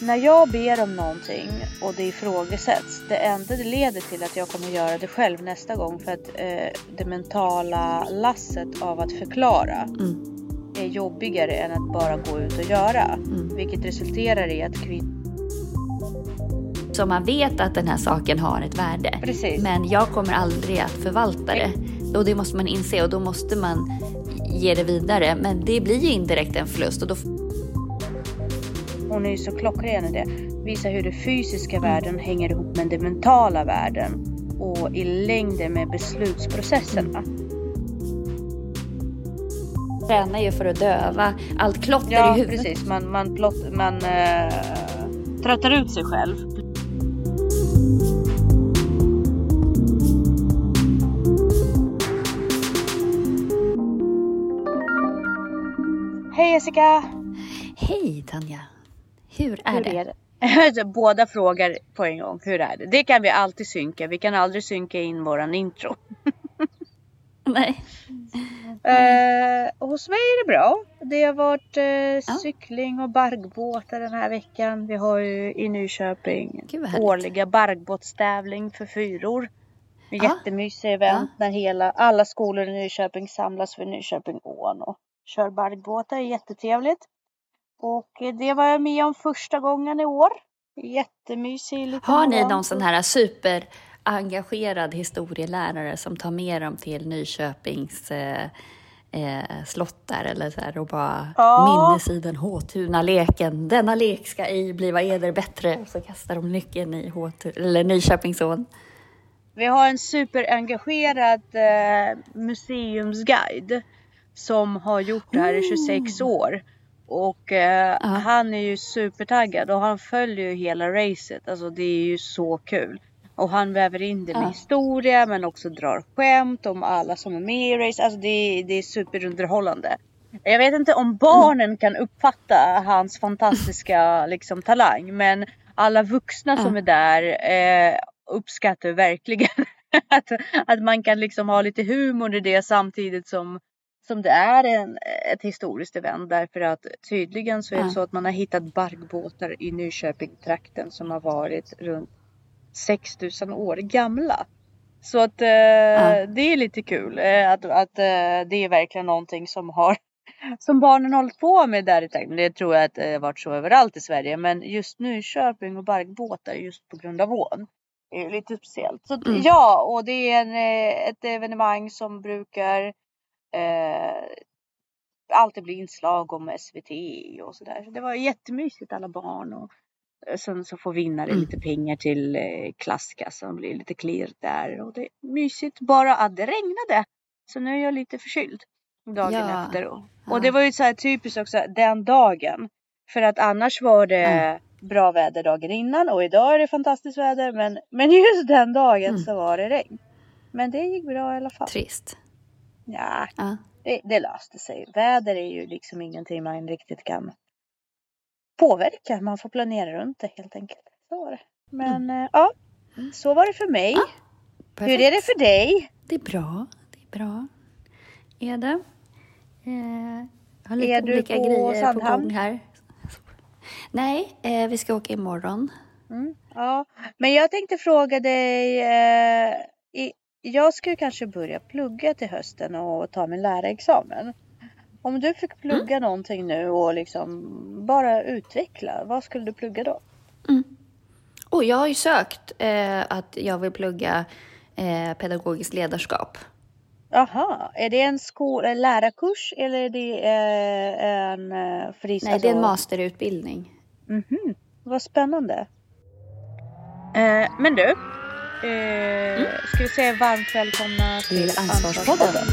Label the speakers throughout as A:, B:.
A: när jag ber om någonting och det ifrågasätts. Det enda det leder till att jag kommer göra det själv nästa gång för att eh, det mentala lasset av att förklara
B: Mm.
A: är jobbigare än att bara gå ut och göra.
B: Mm.
A: Vilket resulterar i att kvinnor...
B: Så man vet att den här saken har ett värde.
A: Precis.
B: Men jag kommer aldrig att förvalta det. Och det måste man inse och då måste man ge det vidare. Men det blir ju indirekt en förlust. Och då,
A: Hon är ju så klockren i det. Visa hur det fysiska världen hänger ihop med den mentala världen. Och i längden med beslutsprocesserna.
B: tränar ju för att döva allt klotter
A: Ja
B: i huvudet.
A: precis. Man, man, plott, man eh, tröttar ut sig själv. Hej Jessica!
B: Hej Tanja! Hur är
A: Hur
B: det?
A: är det? Alltså, Båda frågar på en gång. Hur är det? Det kan vi alltid synka. Vi kan aldrig synka in våran intro.
B: Nej.
A: Eh, hos mig är det bra. Det har varit eh, cykling och barkbåtar den här veckan. Vi har ju i Nyköping årliga barkbåtstävling för fyror. En
B: Ja.
A: jättemysig event när hela, alla skolor i Nyköping samlas vid Nyköpingån och kör barkbåtar. Jättetrevligt. Och det var jag med om första gången i år. Jättemysig liten
B: Har ni någon sån här superengagerad historielärare som tar med dem till Nyköpings eh, eh, slott där eller så här och bara
A: Ja.
B: minnesidan Håtuna-leken. Denna lek ska ej bliva eder bättre. Och så kastar de nyckeln i eller Nyköpingsån.
A: Vi har en superengagerad eh, museumsguide som har gjort det här i 26 år. Och eh,
B: Ja.
A: han är ju supertaggad och han följer ju hela racet. Alltså det är ju så kul. Och han väver in det med
B: Ja.
A: historia men också drar skämt om alla som är med i racet. Alltså det, är- det är superunderhållande. Jag vet inte om barnen kan uppfatta hans fantastiska liksom, talang. Men alla vuxna
B: Ja.
A: som är där eh, uppskattar verkligen att, att man kan liksom ha lite humor i det samtidigt som, som det är en, ett historiskt event. Därför att tydligen så är det
B: Ja.
A: så att man har hittat barkbåtar i Nyköping-trakten som har varit runt 6000 år gamla. Så att eh, det är lite kul eh, att, att eh, det är verkligen någonting som har som barnen hållit på med där i trakten. Det tror jag att det har varit så överallt i Sverige. Men just Nyköping och barkbåtar just på grund av ån är ju lite speciellt. Så
B: Mm.
A: ja, och det är en, eh, ett evenemang som brukar eh, alltid bli inslag om SVT och sådär. Så det var jättemysigt alla barn. Och eh, sen så får vinnare
B: Mm.
A: lite pengar till eh, klasskassan. Blir lite klirr där. Och det är mysigt bara att det regnade. Så nu är jag lite förkyld dagen
B: Ja.
A: efter. Och, och det var ju så här typiskt också den dagen. För att annars var det
B: Mm.
A: bra väder dagen innan och idag är det fantastiskt väder. Men, men just den dagen
B: Mm.
A: så var det regn. Men det gick bra i alla fall.
B: Trist.
A: Ja,
B: Ja.
A: det, det löste sig. Väder är ju liksom ingenting man riktigt kan påverka. Man får planera runt det helt enkelt. Så var det. Men eh, ja, så var det för mig.
B: Ja,
A: Hur är det för dig?
B: Det är bra. Det är bra. Är det. Eh, har lite
A: Är du
B: olika
A: på
B: grejer på
A: Sandhamn?
B: gång här. Nej, eh, vi ska åka imorgon.
A: Mm, ja, men jag tänkte fråga dig. Eh, i, jag ska ju kanske börja plugga till hösten och ta min lärarexamen. Om du fick plugga någonting nu och liksom bara utveckla, vad skulle du plugga då?
B: Och jag har ju sökt eh, att jag vill plugga eh, pedagogiskt ledarskap.
A: Jaha, är det en skol, en lärarkurs eller är det eh, en eh, fris?
B: Nej, det är en masterutbildning.
A: Mhm, vad spännande. Eh, men du, eh, ska vi säga varmt välkomna till
B: Till Ansvarspodden.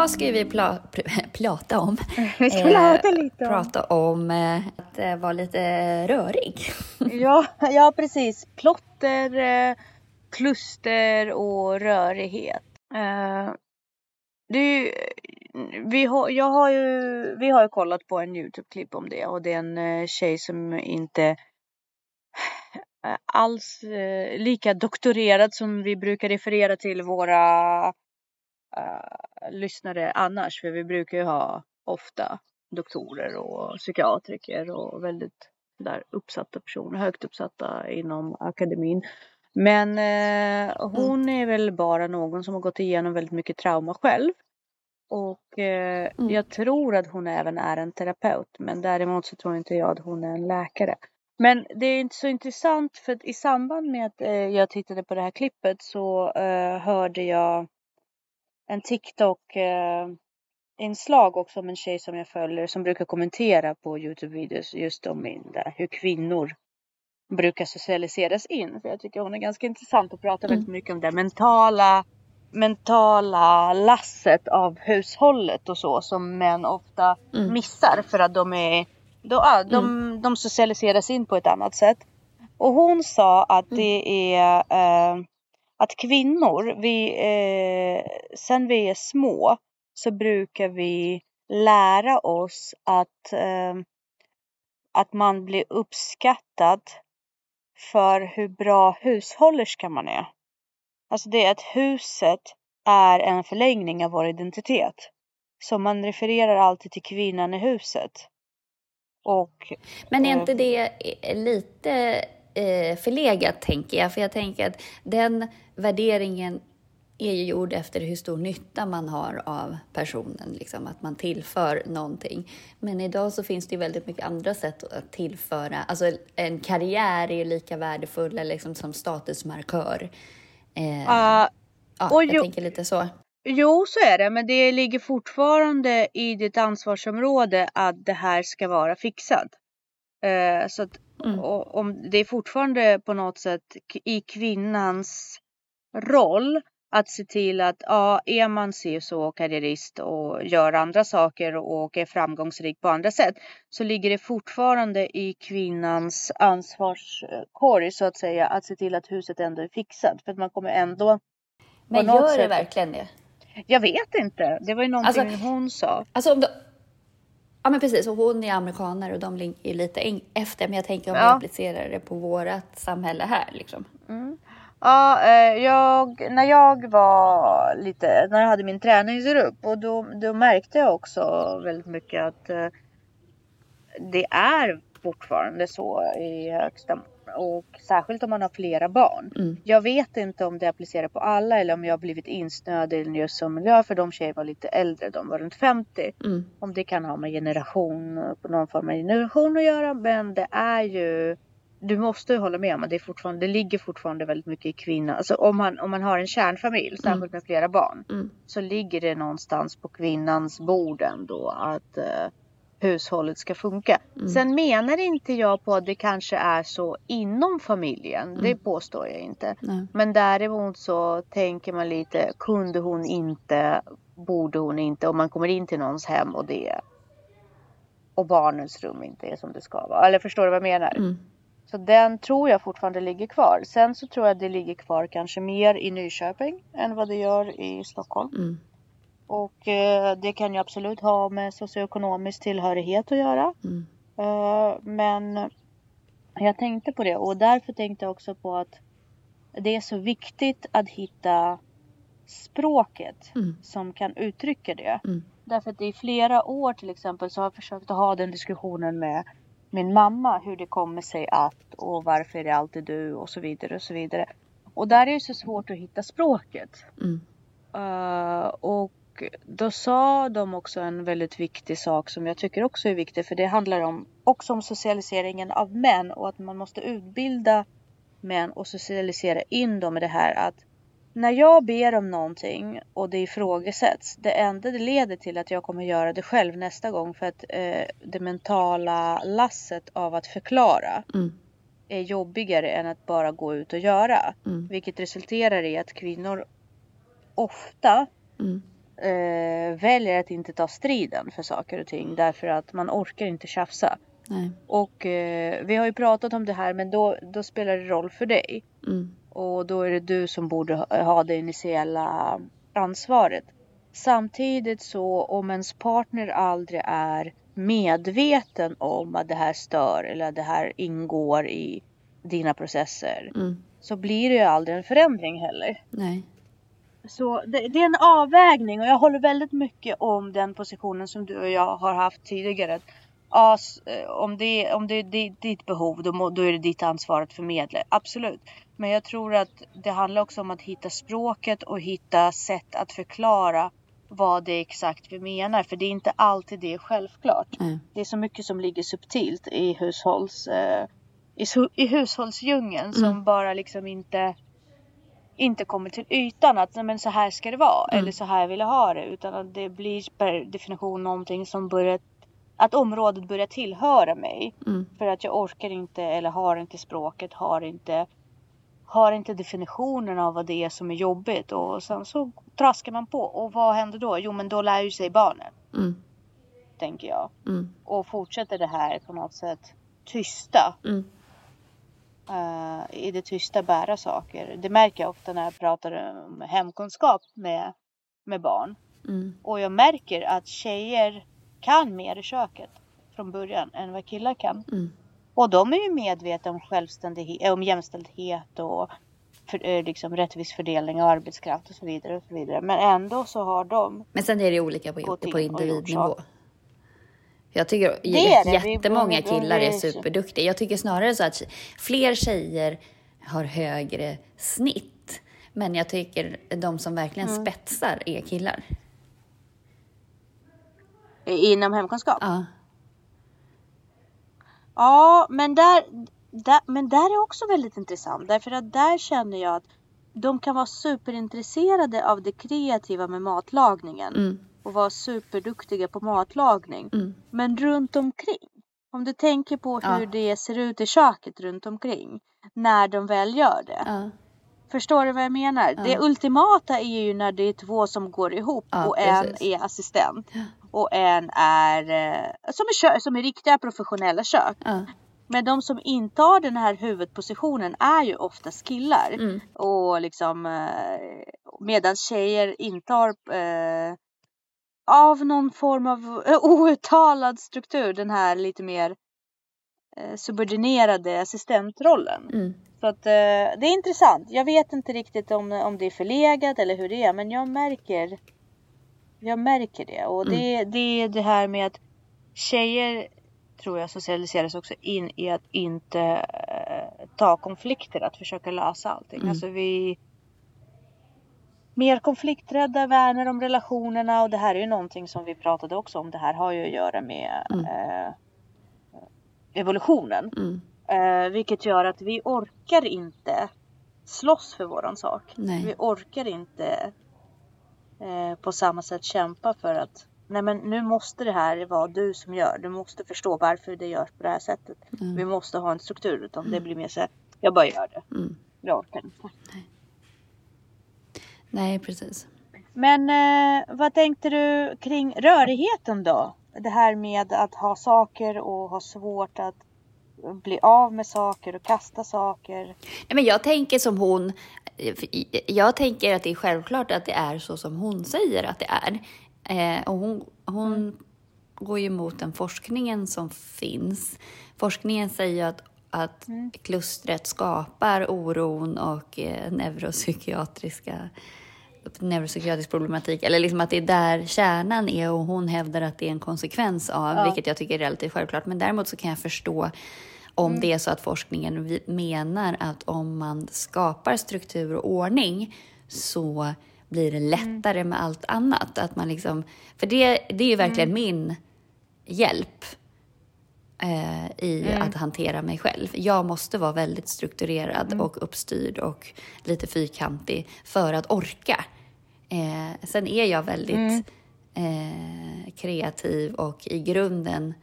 B: Idag ska vi pla plata om...
A: Vi ska prata
B: eh,
A: lite om...
B: Prata om eh, att eh, vara lite rörig.
A: ja, ja, precis. Plotter, eh, kluster och rörighet. Eh, det vi, har, jag har ju, vi har ju kollat på en Youtube-klipp om det och det är en eh, tjej som inte alls eh, lika doktorerad som vi brukar referera till våra uh, lyssnare annars. För vi brukar ju ha ofta doktorer och psykiatriker och väldigt där uppsatta personer, högt uppsatta inom akademin. Men eh, hon är väl bara någon som har gått igenom väldigt mycket trauma själv. Och eh, mm. jag tror att hon även är en terapeut. Men däremot så tror inte jag att hon är en läkare. Men det är inte så intressant för att i samband med att eh, jag tittade på det här klippet så eh, hörde jag en TikTok eh, också om en tjej som jag följer som brukar kommentera på Youtube-videos just om där, hur kvinnor brukar socialiseras in. För jag tycker hon är ganska intressant och pratar mm. väldigt mycket om det mentala mentala lasset av hushållet och så som män ofta mm. missar för att de är då, ja, de, mm. de socialiseras in på ett annat sätt. Och hon sa att mm. det är eh, att kvinnor, vi, eh, sen vi är små så brukar vi lära oss att, eh, att man blir uppskattad för hur bra hushållerska man är. Alltså det är att huset är en förlängning av vår identitet. Så man refererar alltid till kvinnan i huset. Och,
B: Men är inte det lite eh, förlegat, tänker jag? För jag tänker att den värderingen är ju gjord efter hur stor nytta man har av personen, liksom, att man tillför någonting. Men idag så finns det ju väldigt mycket andra sätt att tillföra. Alltså en karriär är ju lika värdefull liksom, som statusmarkör. Eh, uh, ja, jag tänker lite så.
A: Jo, så är det, men det ligger fortfarande i ditt ansvarsområde att det här ska vara fixat. Eh, så att mm. om det är fortfarande på något sätt i kvinnans roll att se till att ja, är man så karriärist och gör andra saker och är framgångsrik på andra sätt så ligger det fortfarande i kvinnans ansvarskorg så att säga att se till att huset ändå är fixat för att man kommer ändå
B: Men gör sätt... det verkligen det?
A: Jag vet inte. Det var ju någonting alltså, hon sa.
B: Alltså. Ja men precis, och hon är amerikaner och de ligger lite efter. Men jag tänker om ja. vi applicerar det på vårt samhälle här liksom.
A: Mm. Ja, eh, jag, när jag var lite, när jag hade min träningsgrupp och då, då märkte jag också väldigt mycket att eh, det är fortfarande så i högsta och särskilt om man har flera barn. Mm. Jag vet inte om det applicerar på alla eller om jag har blivit insnöad i just som miljö för de tjejer var lite äldre, de var runt 50. Mm. Om det kan ha med generation, någon form av generation att göra men det är ju du måste hålla med om att det, är fortfarande, det ligger fortfarande väldigt mycket i kvinnan. Alltså om man, om man har en kärnfamilj, mm. särskilt med flera barn, mm. så ligger det någonstans på kvinnans bord ändå att uh, hushållet ska funka. Mm. Sen menar inte jag på att det kanske är så inom familjen. Mm. Det påstår jag inte. Nej. Men däremot så tänker man lite, kunde hon inte, borde hon inte, om man kommer in till någons hem och det och barnens rum inte är som det ska vara. Eller förstår du vad jag menar? Mm. Så den tror jag fortfarande ligger kvar. Sen så tror jag det ligger kvar kanske mer i Nyköping än vad det gör i Stockholm. Och eh, det kan ju absolut ha med socioekonomisk tillhörighet att göra. Mm. Eh, men jag tänkte på det och därför tänkte jag också på att det är så viktigt att hitta språket mm. som kan uttrycka det. Mm. Därför att i flera år till exempel så har jag försökt att ha den diskussionen med min mamma hur det kommer sig att och varför är det alltid du och så vidare och så vidare. Och där är det så svårt att hitta språket. Mm. Uh, och då sa de också en väldigt viktig sak som jag tycker också är viktig för det handlar om också om socialiseringen av män och att man måste utbilda män och socialisera in dem i det här att när jag ber om någonting och det ifrågasätts, det enda det leder till att jag kommer göra det själv nästa gång för att eh, det mentala lasset av att förklara mm. är jobbigare än att bara gå ut och göra. Mm. Vilket resulterar i att kvinnor ofta mm eh, väljer att inte ta striden för saker och ting därför att man orkar inte tjafsa.
B: Nej.
A: Och eh, vi har ju pratat om det här men då, då spelar det roll för dig.
B: Mm.
A: Och då är det du som borde ha- ha det initiella ansvaret. Samtidigt så om ens partner aldrig är medveten om att det här stör eller att det här ingår i dina processer
B: Mm.
A: så blir det ju aldrig en förändring heller.
B: Nej.
A: Så det, det är en avvägning och jag håller väldigt mycket om den positionen som du och jag har haft tidigare. Ja, eh, om det, om det är di- ditt behov då, må, då är det ditt ansvar att förmedla. Absolut. Men jag tror att det handlar också om att hitta språket och hitta sätt att förklara vad det är exakt vi menar. För det är inte alltid det är självklart.
B: Nej.
A: Det är så mycket som ligger subtilt i hushålls... Eh, i, i hushållsdjungeln som
B: Mm.
A: bara liksom inte inte kommer till ytan att "Nej, men så här ska det vara
B: Mm.
A: eller så här vill jag ha det utan att det blir per definition någonting som börjar att området börjar tillhöra mig
B: Mm.
A: för att jag orkar inte eller har inte språket, har inte har inte definitionen av vad det är som är jobbigt och sen så traskar man på och vad händer då? Jo men då lär ju sig barnen
B: Mm.
A: tänker jag
B: Mm.
A: och fortsätter det här på något sätt tysta Eh, i det tysta bära saker. Det märker jag ofta när jag pratar om hemkunskap med, med barn.
B: Mm.
A: Och jag märker att tjejer kan mer i köket från början än vad killar kan.
B: Mm.
A: Och de är ju medvetna om självständighet, om jämställdhet och för, eh, liksom rättvis fördelning av arbetskraft och så vidare. Och så vidare. Men ändå så har de
B: Men sen är det olika på, på individnivå. Jag tycker
A: Det är det.
B: Jättemånga killar är superduktiga. Jag tycker snarare så att fler tjejer har högre snitt. Men jag tycker de som verkligen
A: Mm.
B: spetsar är killar.
A: inom hemkunskap.
B: Ja.
A: Ja, men där, där, men där är också väldigt intressant. Därför att där känner jag att de kan vara superintresserade av det kreativa med matlagningen.
B: Mm.
A: Och vara superduktiga på matlagning.
B: Mm.
A: Men runt omkring. Om du tänker på hur
B: Ja.
A: det ser ut i köket runt omkring. När de väl gör det.
B: Ja.
A: Förstår du vad jag menar?
B: Ja.
A: Det ultimata är ju när det är två som går ihop och en
B: precis.
A: är assistent. Och en är eh, som, är som är riktiga professionella kök. Men de som intar den här huvudpositionen är ju oftast killar.
B: Mm.
A: Och liksom eh, medan tjejer intar eh, av någon form av eh, outtalad struktur den här lite mer eh, subordinerade assistentrollen.
B: Mm.
A: Så att eh, det är intressant. Jag vet inte riktigt om, om det är förlegat eller hur det är men jag märker jag märker det och det, det är det här med att tjejer tror jag socialiseras också in i att inte eh, ta konflikter, att försöka lösa allting.
B: Mm.
A: Alltså vi mer konflikträdda, värnar om relationerna och det här är ju någonting som vi pratade också om. Det här har ju att göra med
B: Mm.
A: eh, evolutionen.
B: Mm.
A: Eh, vilket gör att vi orkar inte slåss för våran sak.
B: Nej.
A: Vi orkar inte eh, på samma sätt kämpa för att nej men nu måste det här vara du som gör. Du måste förstå varför det görs på det här sättet.
B: Mm.
A: Vi måste ha en struktur utan det blir mer så här, jag bara gör det.
B: Mm.
A: Jag orkar inte.
B: Nej, precis.
A: Men eh, vad tänkte du kring rörigheten då? Det här med att ha saker och ha svårt att bli av med saker och kasta saker.
B: Nej, men jag tänker som hon. Jag tänker att det är självklart att det är så som hon säger att det är. Eh, och hon hon går ju emot den forskningen som finns. Forskningen säger att, att klustret skapar oron och eh, neuropsykiatriska neuropsykiatrisk problematik, eller liksom att det är där kärnan är och hon hävdar att det är en konsekvens av,
A: Ja.
B: vilket jag tycker är relativt självklart. Men däremot så kan jag förstå om det är så att forskningen menar att om man skapar struktur och ordning så blir det lättare med allt annat. Att man liksom, för det, det är ju verkligen min hjälp eh, i att hantera mig själv. Jag måste vara väldigt strukturerad och uppstyrd och lite fyrkantig för att orka. Eh, sen är jag väldigt eh, kreativ och i grunden,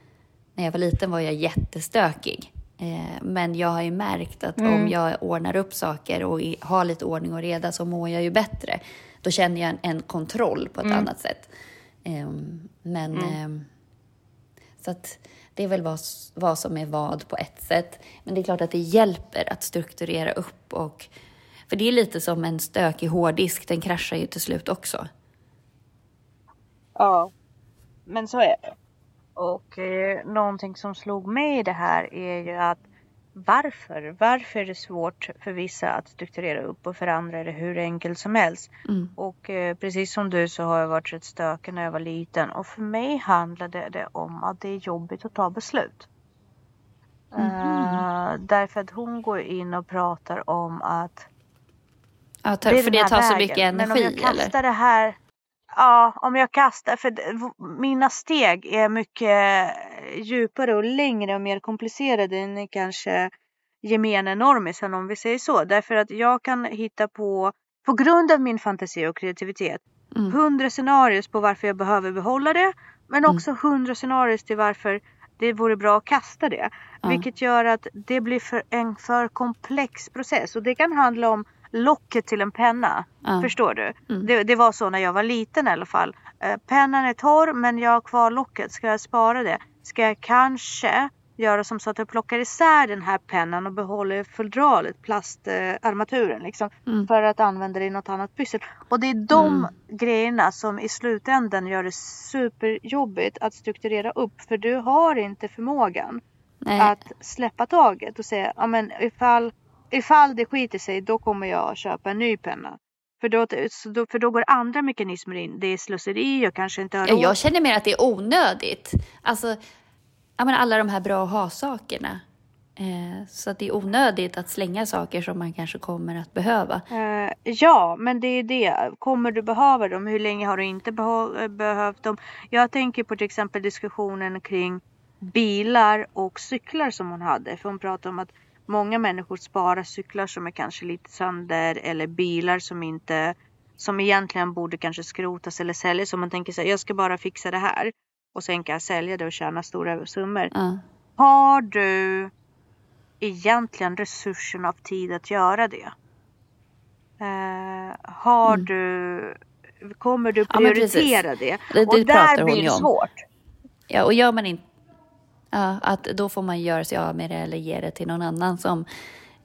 B: när jag var liten var jag jättestökig. Eh, men jag har ju märkt att om jag ordnar upp saker och har lite ordning och reda så mår jag ju bättre. då känner jag en, en kontroll på ett
A: Mm.
B: annat sätt. Ehm, men ehm, så att det är väl vad, vad som är vad på ett sätt. Men det är klart att det hjälper att strukturera upp och för det är lite som en stökig hårddisk, den kraschar ju till slut också.
A: Ja, men så är det. Och eh, någonting som slog mig i det här är ju att varför? Varför är det svårt för vissa att strukturera upp och för andra är det hur enkelt som helst.
B: Mm.
A: Och eh, precis som du så har jag varit rätt stökig när jag var liten och för mig handlade det om att det är jobbigt att ta beslut. Eh, därför att hon går in och pratar om att
B: Ja, tar,
A: är
B: för det tar så
A: vägen.
B: mycket
A: Men om
B: energi,
A: jag kastar
B: eller?
A: det här. Ja, om jag kastar. För det- mina steg är mycket djupare och längre och mer komplicerade än kanske gemene normisen om vi säger så. Därför att jag kan hitta på, på grund av min fantasi och kreativitet,
B: Mm.
A: hundra scenarier på varför jag behöver behålla det. Men
B: Mm.
A: också hundra scenarier till varför det vore bra att kasta det.
B: Ja.
A: Vilket gör att det blir för, en för komplex process. Och det kan handla om locket till en penna.
B: Ja.
A: Förstår du?
B: Mm.
A: Det, det var så när jag var liten i alla fall. Eh, pennan är torr men jag har kvar locket. Ska jag spara det? Ska jag kanske göra som så att jag plockar isär den här pennan och behåller fodralet, plastarmaturen liksom.
B: Mm.
A: För att använda det i något annat pyssel. Och det är de
B: Mm.
A: grejerna som i slutändan gör det superjobbigt att strukturera upp. För du har inte förmågan
B: Nej.
A: att släppa taget och säga ja men ifall, ifall det skiter sig då kommer jag köpa en ny penna. För då, för då går andra mekanismer in. Det är slöseri och kanske inte har råd.
B: jag känner mer att det är onödigt. Alltså, jag menar, alla de här bra ha-sakerna. Eh, så att det är onödigt att slänga saker som man kanske kommer att behöva.
A: Eh, ja, men det är det. Kommer du behöva dem? Hur länge har du inte behå- behövt dem? Jag tänker på till exempel diskussionen kring bilar och cyklar som hon hade. För hon pratade om att många människor sparar cyklar som är kanske lite sönder eller bilar som inte som egentligen borde kanske skrotas eller säljas. Så man tänker så här, jag ska bara fixa det här och sen kan jag sälja det och tjäna stora summor.
B: Ja.
A: Har du egentligen resursen av tid att göra det? Eh, har du, kommer du
B: Mm. Ja,
A: prioritera det?
B: Det-
A: Och
B: det
A: där blir det
B: om.
A: svårt.
B: Ja, och gör man inte... Ja, att då får man göra sig av med det eller ge det till någon annan som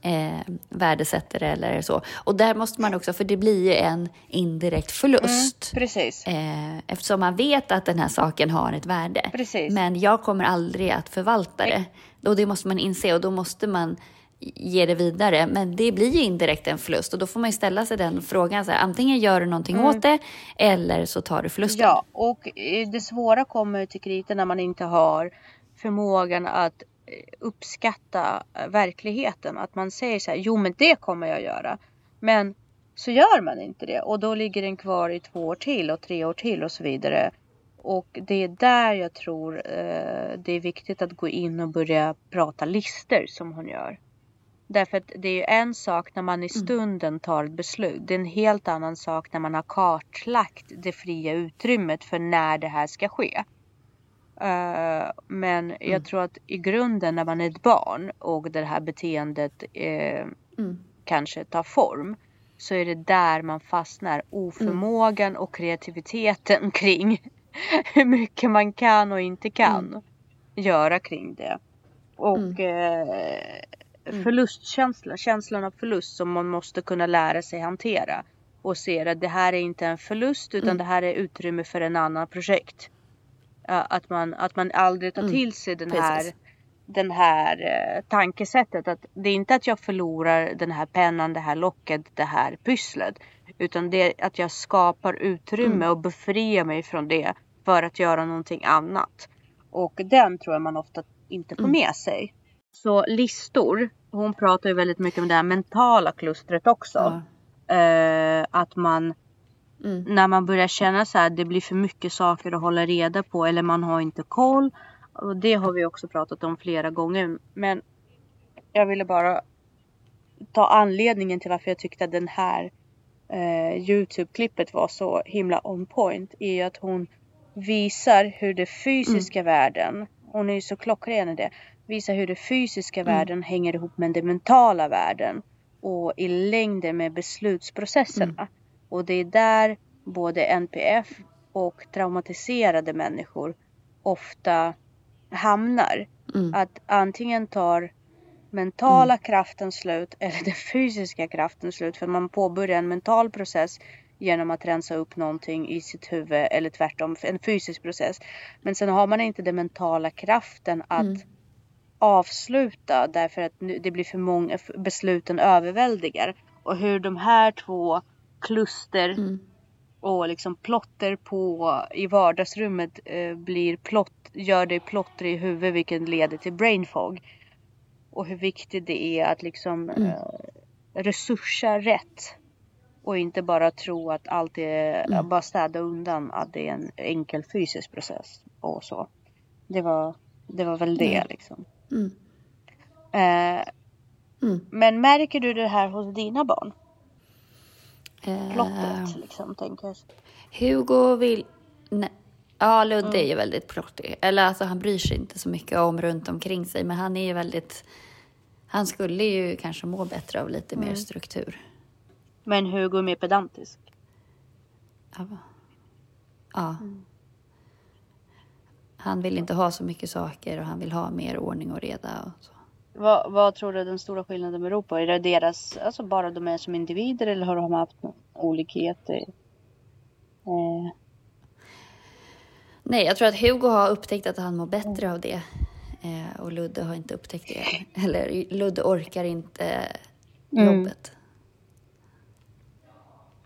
B: eh, värdesätter det eller så. Och där måste man också, för det blir ju en indirekt förlust.
A: Precis.
B: Eh, eftersom man vet att den här saken har ett värde.
A: Precis.
B: Men jag kommer aldrig att förvalta det. Och det måste man inse och då måste man ge det vidare. Men det blir ju indirekt en förlust och då får man ju ställa sig den frågan. Så här, antingen gör du någonting åt det eller så tar du förlusten.
A: Ja, och eh, det svåra kommer till kritan när man inte har förmågan att eh, uppskatta eh, verkligheten. Att man säger så här, jo men det kommer jag göra. Men så gör man inte det och då ligger den kvar i två år till och tre år till och så vidare. Och det är där jag tror eh, det är viktigt att gå in och börja prata lister som hon gör. Därför att det är en sak när man i stunden tar ett beslut. Det är en helt annan sak när man har kartlagt det fria utrymmet för när det här ska ske. Eh, men jag tror att i grunden när man är ett barn och det här beteendet eh,
B: Mm.
A: kanske tar form. Så är det där man fastnar. Oförmågan och kreativiteten kring hur mycket man kan och inte kan göra kring det. Och eh, förlustkänslan, känslan av förlust som man måste kunna lära sig hantera. Och se att det här är inte en förlust utan det här är utrymme för en annan projekt. Att man, att man aldrig tar till sig den här den här eh, tankesättet att det är inte att jag förlorar den här pennan, det här locket, det här pysslet. Utan det är att jag skapar utrymme och befriar mig från det för att göra någonting annat. Och den tror jag man ofta inte får med sig. Så listor, hon pratar ju väldigt mycket om det här mentala klustret också.
B: Ja.
A: Eh, att man
B: Mm.
A: när man börjar känna så här det blir för mycket saker att hålla reda på eller man har inte koll. Och det har vi också pratat om flera gånger. Men jag ville bara ta anledningen till varför jag tyckte att den här eh, Youtube-klippet var så himla on point. Är att hon visar hur det fysiska världen, hon är ju så klockren i det, visar hur det fysiska världen hänger ihop med den mentala världen. Och i längden med beslutsprocesserna. Och det är där både NPF och traumatiserade människor ofta hamnar.
B: Mm.
A: Att antingen tar mentala kraften slut eller den fysiska kraften slut. För man påbörjar en mental process genom att rensa upp någonting i sitt huvud eller tvärtom en fysisk process. Men sen har man inte den mentala kraften att
B: Mm.
A: avsluta därför att det blir för många besluten överväldigar. Och hur de här två kluster
B: Mm.
A: och liksom plotter på i vardagsrummet eh, blir plott, gör dig plottrig i huvudet vilket leder till brain fog. Och hur viktigt det är att liksom
B: Mm.
A: eh, resursa rätt. Och inte bara tro att allt är,
B: Mm.
A: bara städa undan att det är en enkel fysisk process och så. Det var, det var väl det
B: Mm.
A: liksom.
B: Mm.
A: Eh,
B: Mm.
A: men märker du det här hos dina barn?
B: Eh,
A: Plottret liksom tänker jag.
B: Hugo vill... Nej. Ja, Ludde är ju väldigt plottig. Eller alltså han bryr sig inte så mycket om runt omkring sig. Men han är ju väldigt... Han skulle ju kanske må bättre av lite mer struktur.
A: Men Hugo är mer pedantisk.
B: Ja. ja. Han vill inte ha så mycket saker och han vill ha mer ordning och reda och så.
A: Vad, vad tror du den stora skillnaden beror på? Är det deras, alltså bara de är som individer eller har de haft olikheter? Eh,
B: Nej, jag tror att Hugo har upptäckt att han mår bättre av det. Eh, och Ludde har inte upptäckt det. Eller Ludde orkar inte
A: Mm.
B: jobbet.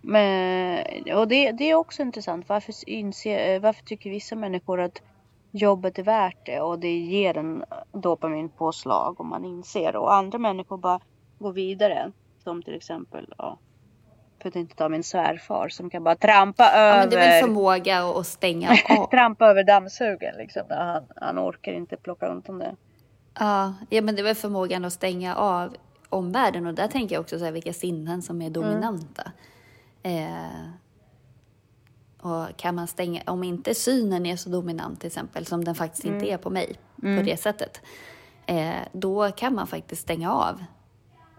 A: men, och det, det är också intressant. Varför, inser, eh, varför tycker vissa människor att jobbet är värt det och det ger en dopaminpåslag om man inser. Och andra människor bara går vidare. Som till exempel, ja, för att inte ta min svärfar som kan bara trampa
B: Ja,
A: över.
B: men det är väl förmåga att stänga av.
A: trampa över dammsugaren liksom. Han, han orkar inte plocka undan det.
B: Ja, ja, men det är väl förmågan att stänga av omvärlden. Och där tänker jag också så här, vilka sinnen som är dominanta. Eh, och kan man stänga, om inte synen är så dominant till exempel, som den faktiskt inte är på mig på det sättet. Eh, då kan man faktiskt stänga av.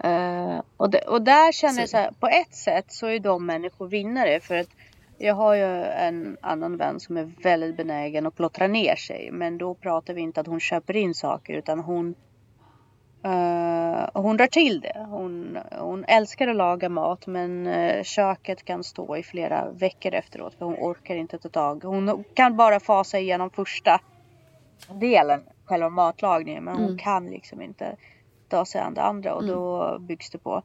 A: Eh, och, det, och där känner jag
B: Så-
A: så här, på ett sätt så är de människor vinnare för att jag har ju en annan vän som är väldigt benägen att plottra ner sig. Men då pratar vi inte att hon köper in saker utan hon eh, hon drar till det. Hon, hon älskar att laga mat men eh, köket kan stå i flera veckor efteråt för hon orkar inte ta tag. Hon kan bara fasa igenom första delen, själva matlagningen, men hon
B: Mm.
A: kan liksom inte ta sig an det andra och då byggs det på.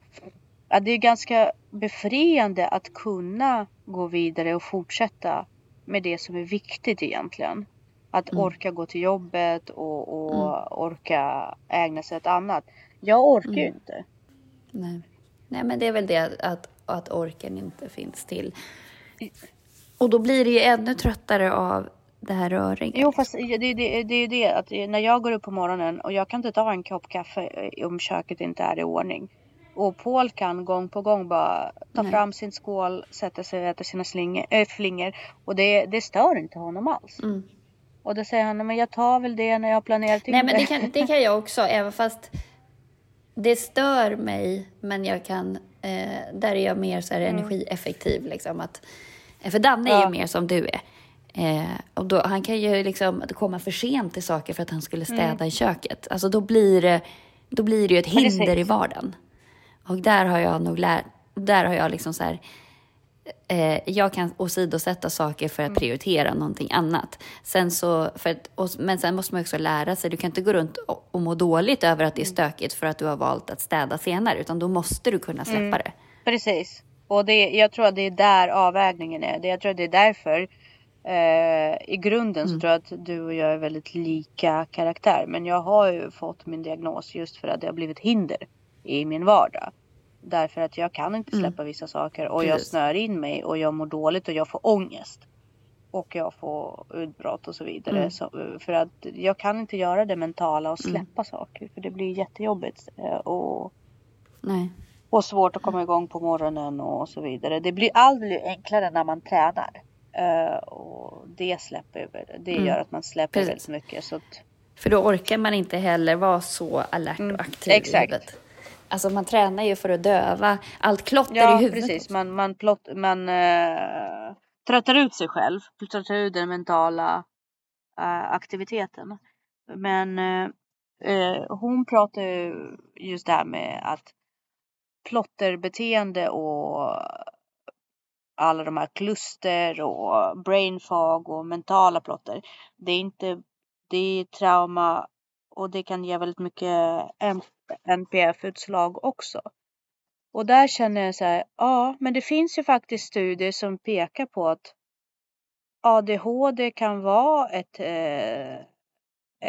A: Ja, det är ganska befriande att kunna gå vidare och fortsätta med det som är viktigt egentligen. Att
B: Mm.
A: orka gå till jobbet och, och orka ägna sig åt annat. Jag orkar ju
B: Mm.
A: inte.
B: Nej. Nej, men det är väl det att, att orken inte finns till. Och då blir det ju ännu tröttare av det här röringen.
A: Jo fast det, det, det är ju det att när jag går upp på morgonen och jag kan inte ta en kopp kaffe om köket inte är i ordning. Och Paul kan gång på gång bara ta
B: Nej.
A: fram sin skål, sätta sig och äta sina slinger, äh, flingor. Och det, det stör inte honom alls.
B: Mm.
A: Och då säger han, men jag tar väl det när jag har planerat in
B: Nej, men det kan, det kan jag också, även fast det stör mig, men jag kan, eh, där är jag mer så här energieffektiv. Liksom, att, eh, för Danne är
A: Ja.
B: ju mer som du är. Eh, och då, han kan ju liksom komma för sent till saker för att han skulle städa i köket. Alltså då blir det, då blir det ju ett hinder i vardagen. Och där har jag nog lärt, där har jag liksom så här, eh, jag kan åsidosätta saker för att prioritera någonting annat. Sen så, att, och, men sen måste man också lära sig, du kan inte gå runt och, och må dåligt över att det är stökigt för att du har valt att städa senare, utan då måste du kunna släppa det.
A: Precis. Och det, jag tror att det är där avvägningen är. Det, jag tror att det är därför eh, i grunden så tror jag att du och jag är väldigt lika karaktär. Men jag har ju fått min diagnos just för att det har blivit hinder i min vardag. Därför att jag kan inte släppa vissa saker och jag
B: Precis.
A: snör in mig och jag mår dåligt och jag får ångest. Och jag får utbrott och så vidare. Så, för att jag kan inte göra det mentala och släppa saker. För det blir jättejobbigt. Eh, och
B: Nej.
A: och svårt att komma igång på morgonen och så vidare. Det blir aldrig enklare när man tränar. Eh, och det släpper det gör att man släpper
B: Precis.
A: väldigt mycket. Så att,
B: För då orkar man inte heller vara så alert och aktiv
A: exakt.
B: i livet. Alltså man tränar ju för att döva allt klotter
A: ja,
B: i huvudet.
A: Ja, precis. Man, man, plott, man uh, tröttar ut sig själv. Tröttar ut den mentala uh, aktiviteten. Men uh, hon pratar ju just det här med att plotterbeteende och alla de här kluster och brain fog och mentala plotter. Det är inte, det är trauma och det kan ge väldigt mycket NPF-utslag också. Och där känner jag så här, ja, men det finns ju faktiskt studier som pekar på att ADHD kan vara ett, eh,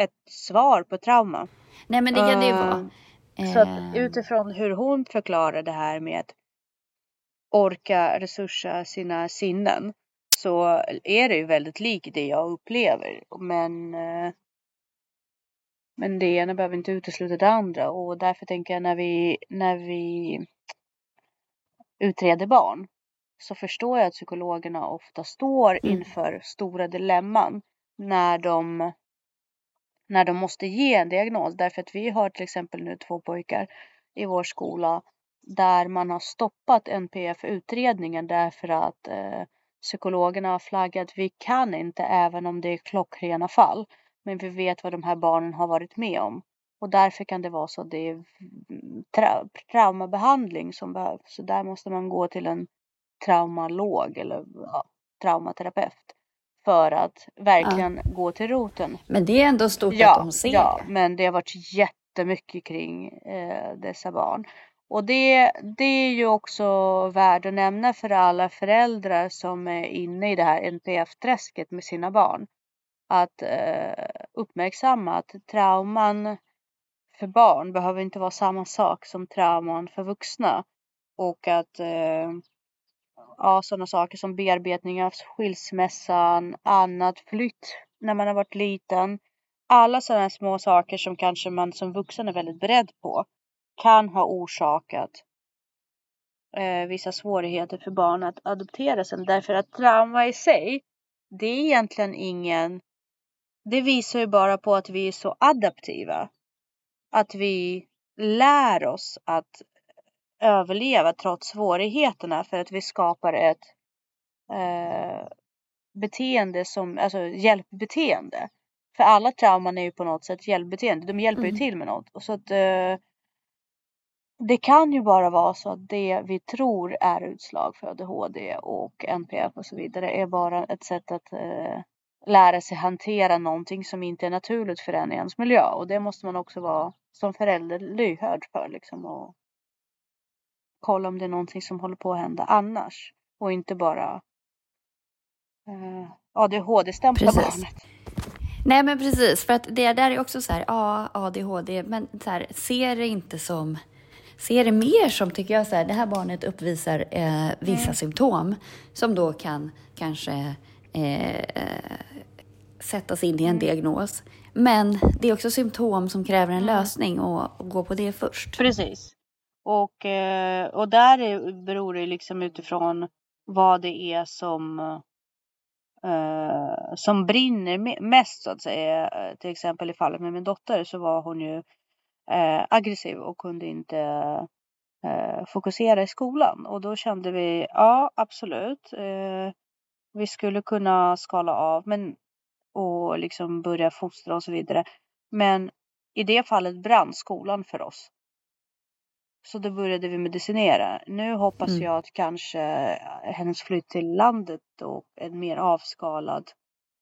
A: ett svar på trauma.
B: Nej, men det kan det ju vara.
A: Så att ehm. utifrån hur hon förklarar det här med att orka resursa sina sinnen så är det ju väldigt likt det jag upplever. Men, eh, men det ena behöver inte utesluta det andra och därför tänker jag när vi, när vi utreder barn så förstår jag att psykologerna ofta står mm. inför stora dilemman när de när de måste ge en diagnos. Därför att vi har till exempel nu två pojkar i vår skola där man har stoppat NPF-utredningen därför att eh, psykologerna har flaggat vi kan inte även om det är klockrena fall. Men vi vet vad de här barnen har varit med om. Och därför kan det vara så att det är tra traumabehandling som behövs. Så där måste man gå till en traumalog eller ja, traumaterapeut för att verkligen ja. gå till roten.
B: Men det är ändå stort ja, att de ser.
A: Ja, men det har varit jättemycket kring eh, dessa barn. Och det, det är ju också värt att nämna för alla föräldrar som är inne i det här NPF-träsket med sina barn. Att eh, uppmärksamma att trauman för barn behöver inte vara samma sak som trauman för vuxna. Och att eh, ja, sådana saker som bearbetning av skilsmässan, annat, flytt när man har varit liten. Alla sådana små saker som kanske man som vuxen är väldigt beredd på kan ha orsakat eh, vissa svårigheter för barn att adoptera sen. Därför att trauma i sig, det är egentligen ingen... Det visar ju bara på att vi är så adaptiva. Att vi lär oss att överleva trots svårigheterna för att vi skapar ett eh, beteende som, alltså hjälpbeteende. För alla trauman är ju på något sätt hjälpbeteende. De hjälper mm. ju till med något. Och så att eh, det kan ju bara vara så att det vi tror är utslag för ADHD och NPF och så vidare är bara ett sätt att eh, lära sig hantera någonting som inte är naturligt för en i ens miljö. Och det måste man också vara som förälder lyhörd för liksom. Och kolla om det är någonting som håller på att hända annars. Och inte bara eh, ADHD-stämpla barnet.
B: Nej men precis, för att det där är också så här, ja ADHD, men så här, ser det inte som ser det mer som, tycker jag, så här, det här barnet uppvisar eh, vissa mm. symptom som då kan kanske eh, sättas in i en mm. diagnos. Men det är också symptom som kräver en mm. lösning och, och gå på det först.
A: Precis. Och, eh, och där är, beror det liksom utifrån vad det är som Uh, som brinner mest så att säga. Till exempel i fallet med min dotter så var hon ju uh, aggressiv och kunde inte fokusera i skolan. Och då kände vi, ja absolut, vi skulle kunna skala av men, och liksom börja fostra och så vidare. Men i det fallet brann skolan för oss. Så då började vi medicinera. Nu hoppas mm. jag att kanske hennes flytt till landet och en mer avskalad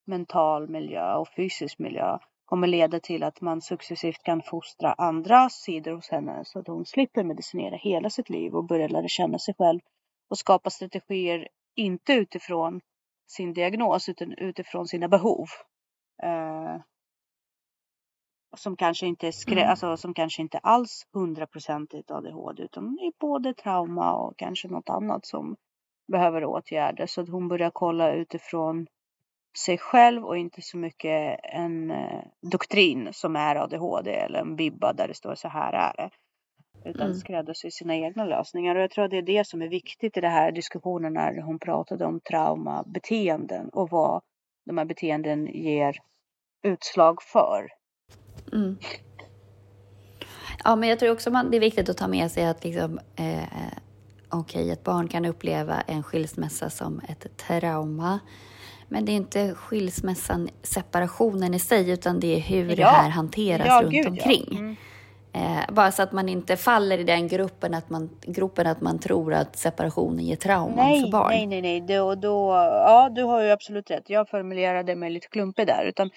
A: mental miljö och fysisk miljö kommer leda till att man successivt kan fostra andra sidor hos henne så att hon slipper medicinera hela sitt liv och börjar lära känna sig själv och skapa strategier inte utifrån sin diagnos utan utifrån sina behov. Uh, som kanske inte är skrä- mm. alltså, som kanske inte alls hundraprocentigt ADHD utan är både trauma och kanske något annat som behöver åtgärder. Så att hon börjar kolla utifrån sig själv och inte så mycket en eh, doktrin som är ADHD eller en bibba där det står så här är det. Utan mm. skräddarsy sina egna lösningar. Och jag tror att det är det som är viktigt i den här diskussionen när hon pratade om traumabeteenden och vad de här beteenden ger utslag för.
B: Mm. Ja, men jag tror också man, det är viktigt att ta med sig att liksom, eh, okej, okay, ett barn kan uppleva en skilsmässa som ett trauma. Men det är inte skilsmässan, separationen i sig, utan det är hur ja. det här hanteras ja, runt gud, omkring. Ja. Mm. Eh, bara så att man inte faller i den gruppen att man, gruppen att man tror att separationen ger trauman
A: nej,
B: för barn.
A: Nej, nej, nej. Då, då, ja, du har ju absolut rätt. Jag formulerade mig lite klumpig där. Utan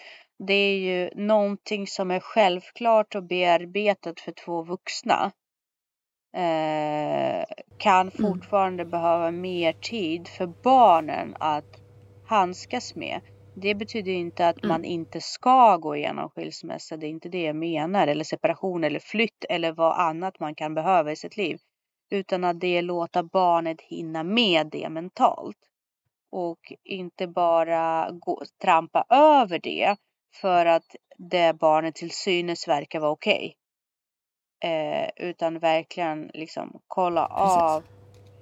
A: det är ju någonting som är självklart och bearbetat för två vuxna. Eh, kan mm. fortfarande mm. behöva mer tid för barnen att handskas med. Det betyder inte att mm. man inte ska gå igenom skilsmässa. Det är inte det jag menar. Eller separation eller flytt eller vad annat man kan behöva i sitt liv. Utan att det är låta barnet hinna med det mentalt. Och inte bara gå, trampa över det för att det barnet till synes verkar vara okej. Okay. Eh, utan verkligen liksom kolla Precis. av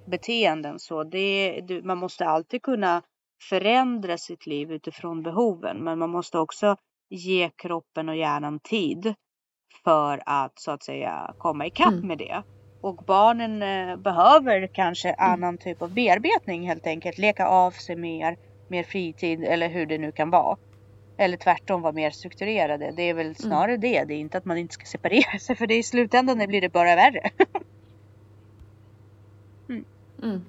A: beteenden. Så det, man måste alltid kunna förändra sitt liv utifrån behoven. Men man måste också ge kroppen och hjärnan tid för att så att säga komma ikapp mm. med det. Och barnen eh, behöver kanske mm. annan typ av bearbetning helt enkelt. Leka av sig mer, mer fritid eller hur det nu kan vara. Eller tvärtom vara mer strukturerade. Det är väl mm. snarare mm. det. Det är inte att man inte ska separera sig för det i slutändan blir det bara värre.
B: mm.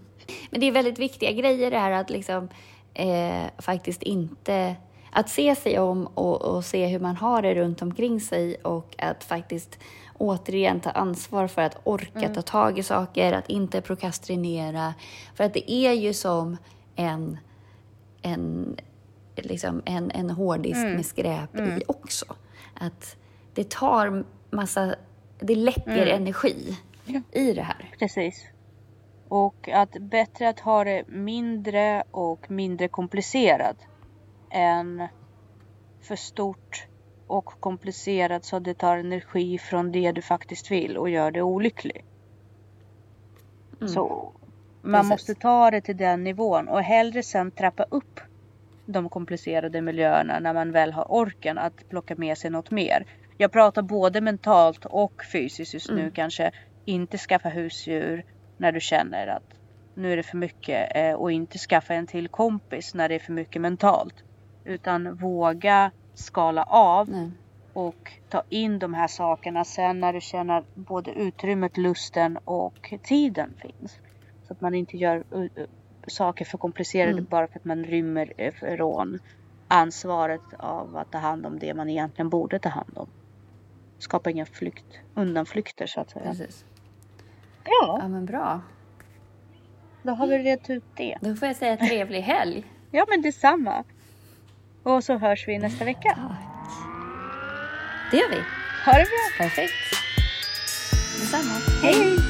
B: Men det är väldigt viktiga grejer det här att liksom eh, faktiskt inte... Att se sig om och, och, se hur man har det runt omkring sig och att faktiskt återigen ta ansvar för att orka mm. ta tag i saker, att inte prokrastinera. För att det är ju som en, en, liksom en, en hårddisk mm. med skräp mm. i också. Att det tar massa... Det läcker mm. energi i det här.
A: Precis. Och att bättre att ha det mindre och mindre komplicerat än för stort och komplicerat så att det tar energi från det du faktiskt vill och gör det olycklig. Mm. Så man Precis. måste ta det till den nivån och hellre sen trappa upp de komplicerade miljöerna när man väl har orken att plocka med sig något mer. Jag pratar både mentalt och fysiskt just nu mm. kanske. Inte skaffa husdjur, när du känner att nu är det för mycket eh, och inte skaffa en till kompis när det är för mycket mentalt. Utan våga skala av Nej. och ta in de här sakerna sen när du känner att både utrymmet, lusten och tiden finns. Så att man inte gör saker för komplicerade mm. bara för att man rymmer från ansvaret av att ta hand om det man egentligen borde ta hand om. Skapa inga flykt, undanflykter så att säga. Precis.
B: Ja. Ja men bra.
A: Då har vi rett ut det.
B: Då får jag säga trevlig helg.
A: ja men detsamma. Och så hörs vi nästa vecka.
B: Det gör vi.
A: Ha det bra.
B: Perfekt. Detsamma.
A: Hej. Hej.